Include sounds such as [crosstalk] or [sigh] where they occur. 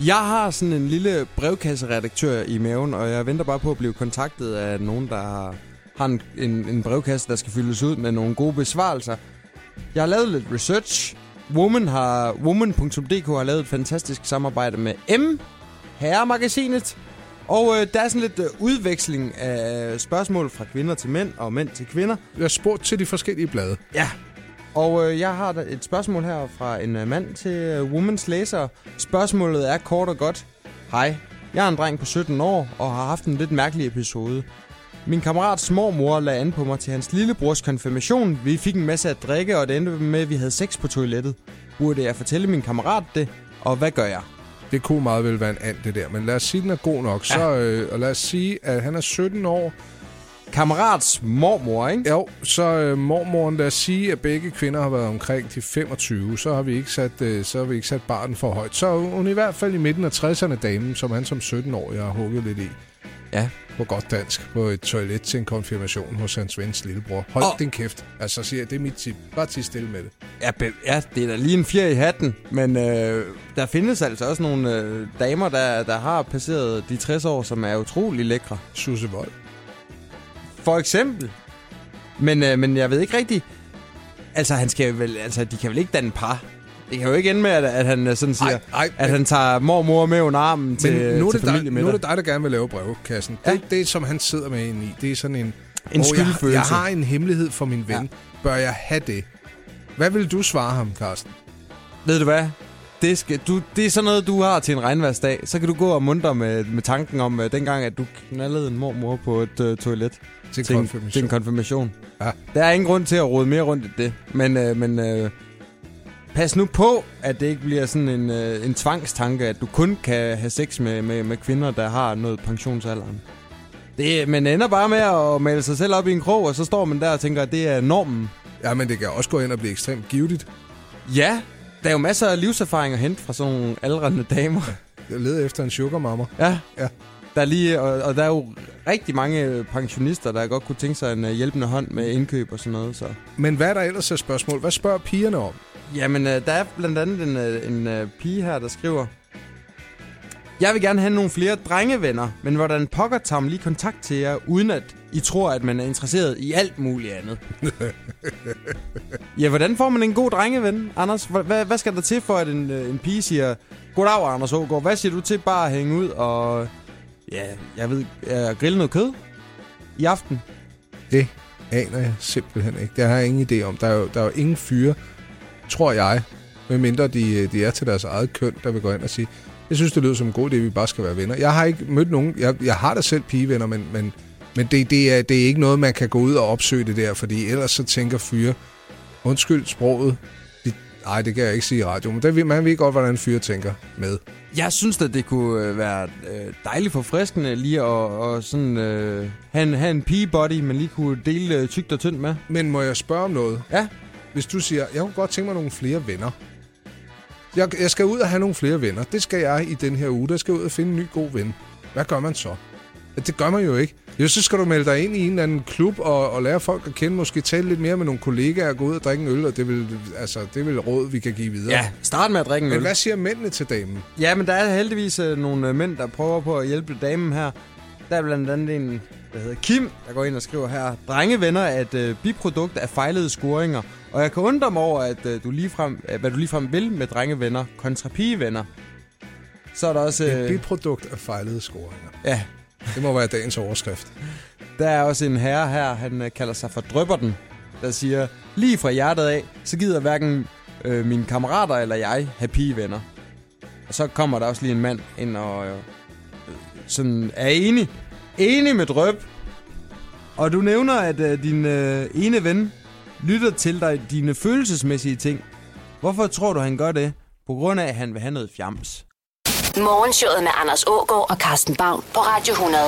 Jeg har sådan en lille brevkasseredaktør i maven, og jeg venter bare på at blive kontaktet af nogen, der har, har en, en, en brevkasse, der skal fyldes ud med nogle gode besvarelser. Jeg har lavet lidt research. Woman har, woman.dk har lavet et fantastisk samarbejde med M, herremagasinet. Og øh, der er sådan lidt øh, udveksling af spørgsmål fra kvinder til mænd og mænd til kvinder. Jeg har spurgt til de forskellige blade. Ja. Og øh, jeg har et spørgsmål her fra en øh, mand til øh, Womans læser. Spørgsmålet er kort og godt. Hej, jeg er en dreng på 17 år og har haft en lidt mærkelig episode. Min kammerats mormor lagde an på mig til hans lillebrors konfirmation. Vi fik en masse at drikke, og det endte med, at vi havde sex på toilettet. Burde jeg fortælle min kammerat det, og hvad gør jeg? Det kunne meget vel være en and, det der. Men lad os sige, den er god nok. Ja. Så, øh, og lad os sige, at han er 17 år. Kammerats mormor, ikke? Jo, så øh, mormoren, lad os sige, at begge kvinder har været omkring de 25. Så har vi ikke sat, øh, så har vi ikke sat barten for højt. Så hun i hvert fald i midten af 60'erne damen, som han som 17-årig har hugget lidt i. Ja. På godt dansk. På et toilet til en konfirmation hos hans vens lillebror. Hold oh. din kæft. Altså, siger jeg, det er mit tip. Bare til stille med det. Ja, ja, det er da lige en fjer i hatten, men øh, der findes altså også nogle øh, damer, der, der har passeret de 60 år, som er utrolig lækre. Susse Vold. For eksempel. Men, øh, men jeg ved ikke rigtigt... Altså, han skal vel, altså, de kan vel ikke danne par? Det kan jo ikke ende med, at, at han øh, sådan siger, ej, ej, at han tager mormor med under armen til, men nu er til det dig, Nu er det dig, der gerne vil lave brevkassen. Ja. Det, det, som han sidder med ind i, det er sådan en... En skyldfølelse. Jeg, jeg har en hemmelighed for min ven. Ja. Bør jeg have det? Hvad vil du svare ham, Carsten? Ved du hvad? Det, skal, du, det er sådan noget, du har til en regnværsdag. Så kan du gå og mundre med, med tanken om uh, dengang, at du knaldede en mormor på et uh, toilet. Til, til, konfirmation. til en konfirmation. Ja. Der er ingen grund til at rode mere rundt i det. Men, uh, men uh, pas nu på, at det ikke bliver sådan en, uh, en tvangstanke, at du kun kan have sex med, med, med kvinder, der har noget pensionsalderen. Det, man ender bare med at male sig selv op i en krog, og så står man der og tænker, at det er normen. Ja, men det kan også gå ind og blive ekstremt givetigt. Ja, der er jo masser af livserfaring at hente fra sådan nogle aldrende damer. Jeg leder efter en sugar mama. Ja. ja. Der er lige, og, og der er jo rigtig mange pensionister, der godt kunne tænke sig en uh, hjælpende hånd med indkøb og sådan noget. Så. Men hvad er der ellers af spørgsmål? Hvad spørger pigerne om? Jamen, uh, der er blandt andet en, en pige her, der skriver... Jeg vil gerne have nogle flere drengevenner, men hvordan pokker tager lige kontakt til jer, uden at I tror, at man er interesseret i alt muligt andet? [laughs] ja, hvordan får man en god drengeven, Anders? Hvad, hvad skal der til for, at en, en pige siger, Goddag, Anders Ågaard. Hvad siger du til bare at hænge ud og... Ja, jeg ved, grille noget kød i aften? Det aner jeg simpelthen ikke. Det har jeg ingen idé om. Der er jo, der er jo ingen fyre, tror jeg, medmindre de, de er til deres eget køn, der vil gå ind og sige, jeg synes, det lyder som en god idé, at vi bare skal være venner. Jeg har ikke mødt nogen, jeg, jeg har da selv pigevenner, men, men, men det, det, er, det er ikke noget, man kan gå ud og opsøge det der, fordi ellers så tænker fyre, undskyld sproget, Nej, det kan jeg ikke sige i radio, men det, man ved godt, hvordan fyre tænker med. Jeg synes at det kunne øh, være øh, dejligt forfriskende lige at og sådan, øh, have, en, have en pige-body, man lige kunne dele øh, tygt og tyndt med. Men må jeg spørge om noget? Ja. Hvis du siger, jeg kunne godt tænke mig nogle flere venner. Jeg, jeg skal ud og have nogle flere venner. Det skal jeg i den her uge. Der skal jeg ud og finde en ny god ven. Hvad gør man så? Det gør man jo ikke. Jo, så skal du melde dig ind i en eller anden klub og, og lære folk at kende. Måske tale lidt mere med nogle kollegaer og gå ud og drikke en øl. Og det vil, altså, det vil råd, vi kan give videre. Ja, start med at drikke en men øl. hvad siger mændene til damen? Ja, men der er heldigvis uh, nogle uh, mænd, der prøver på at hjælpe damen her. Der er blandt andet en, der hedder Kim, der går ind og skriver her. Drengevenner er et uh, biprodukt af fejlede scoringer. Og jeg kan undre mig over, at uh, du ligefrem, uh, hvad du ligefrem vil med drengevenner kontra pigevenner. Så er der også... Uh, et biprodukt af fejlede scoringer. Ja, det må være dagens overskrift. Der er også en herre her, han øh, kalder sig for Drøbberten, der siger, lige fra hjertet af, så gider hverken øh, mine kammerater eller jeg have pigevenner. Og så kommer der også lige en mand ind og øh, sådan er enig. Enig med Drøb. Og du nævner, at øh, din øh, ene ven lytter til dig dine følelsesmæssige ting. Hvorfor tror du, han gør det? På grund af, at han vil have noget fjams. Morgenshowet med Anders Ågaard og Carsten Baum på Radio 100.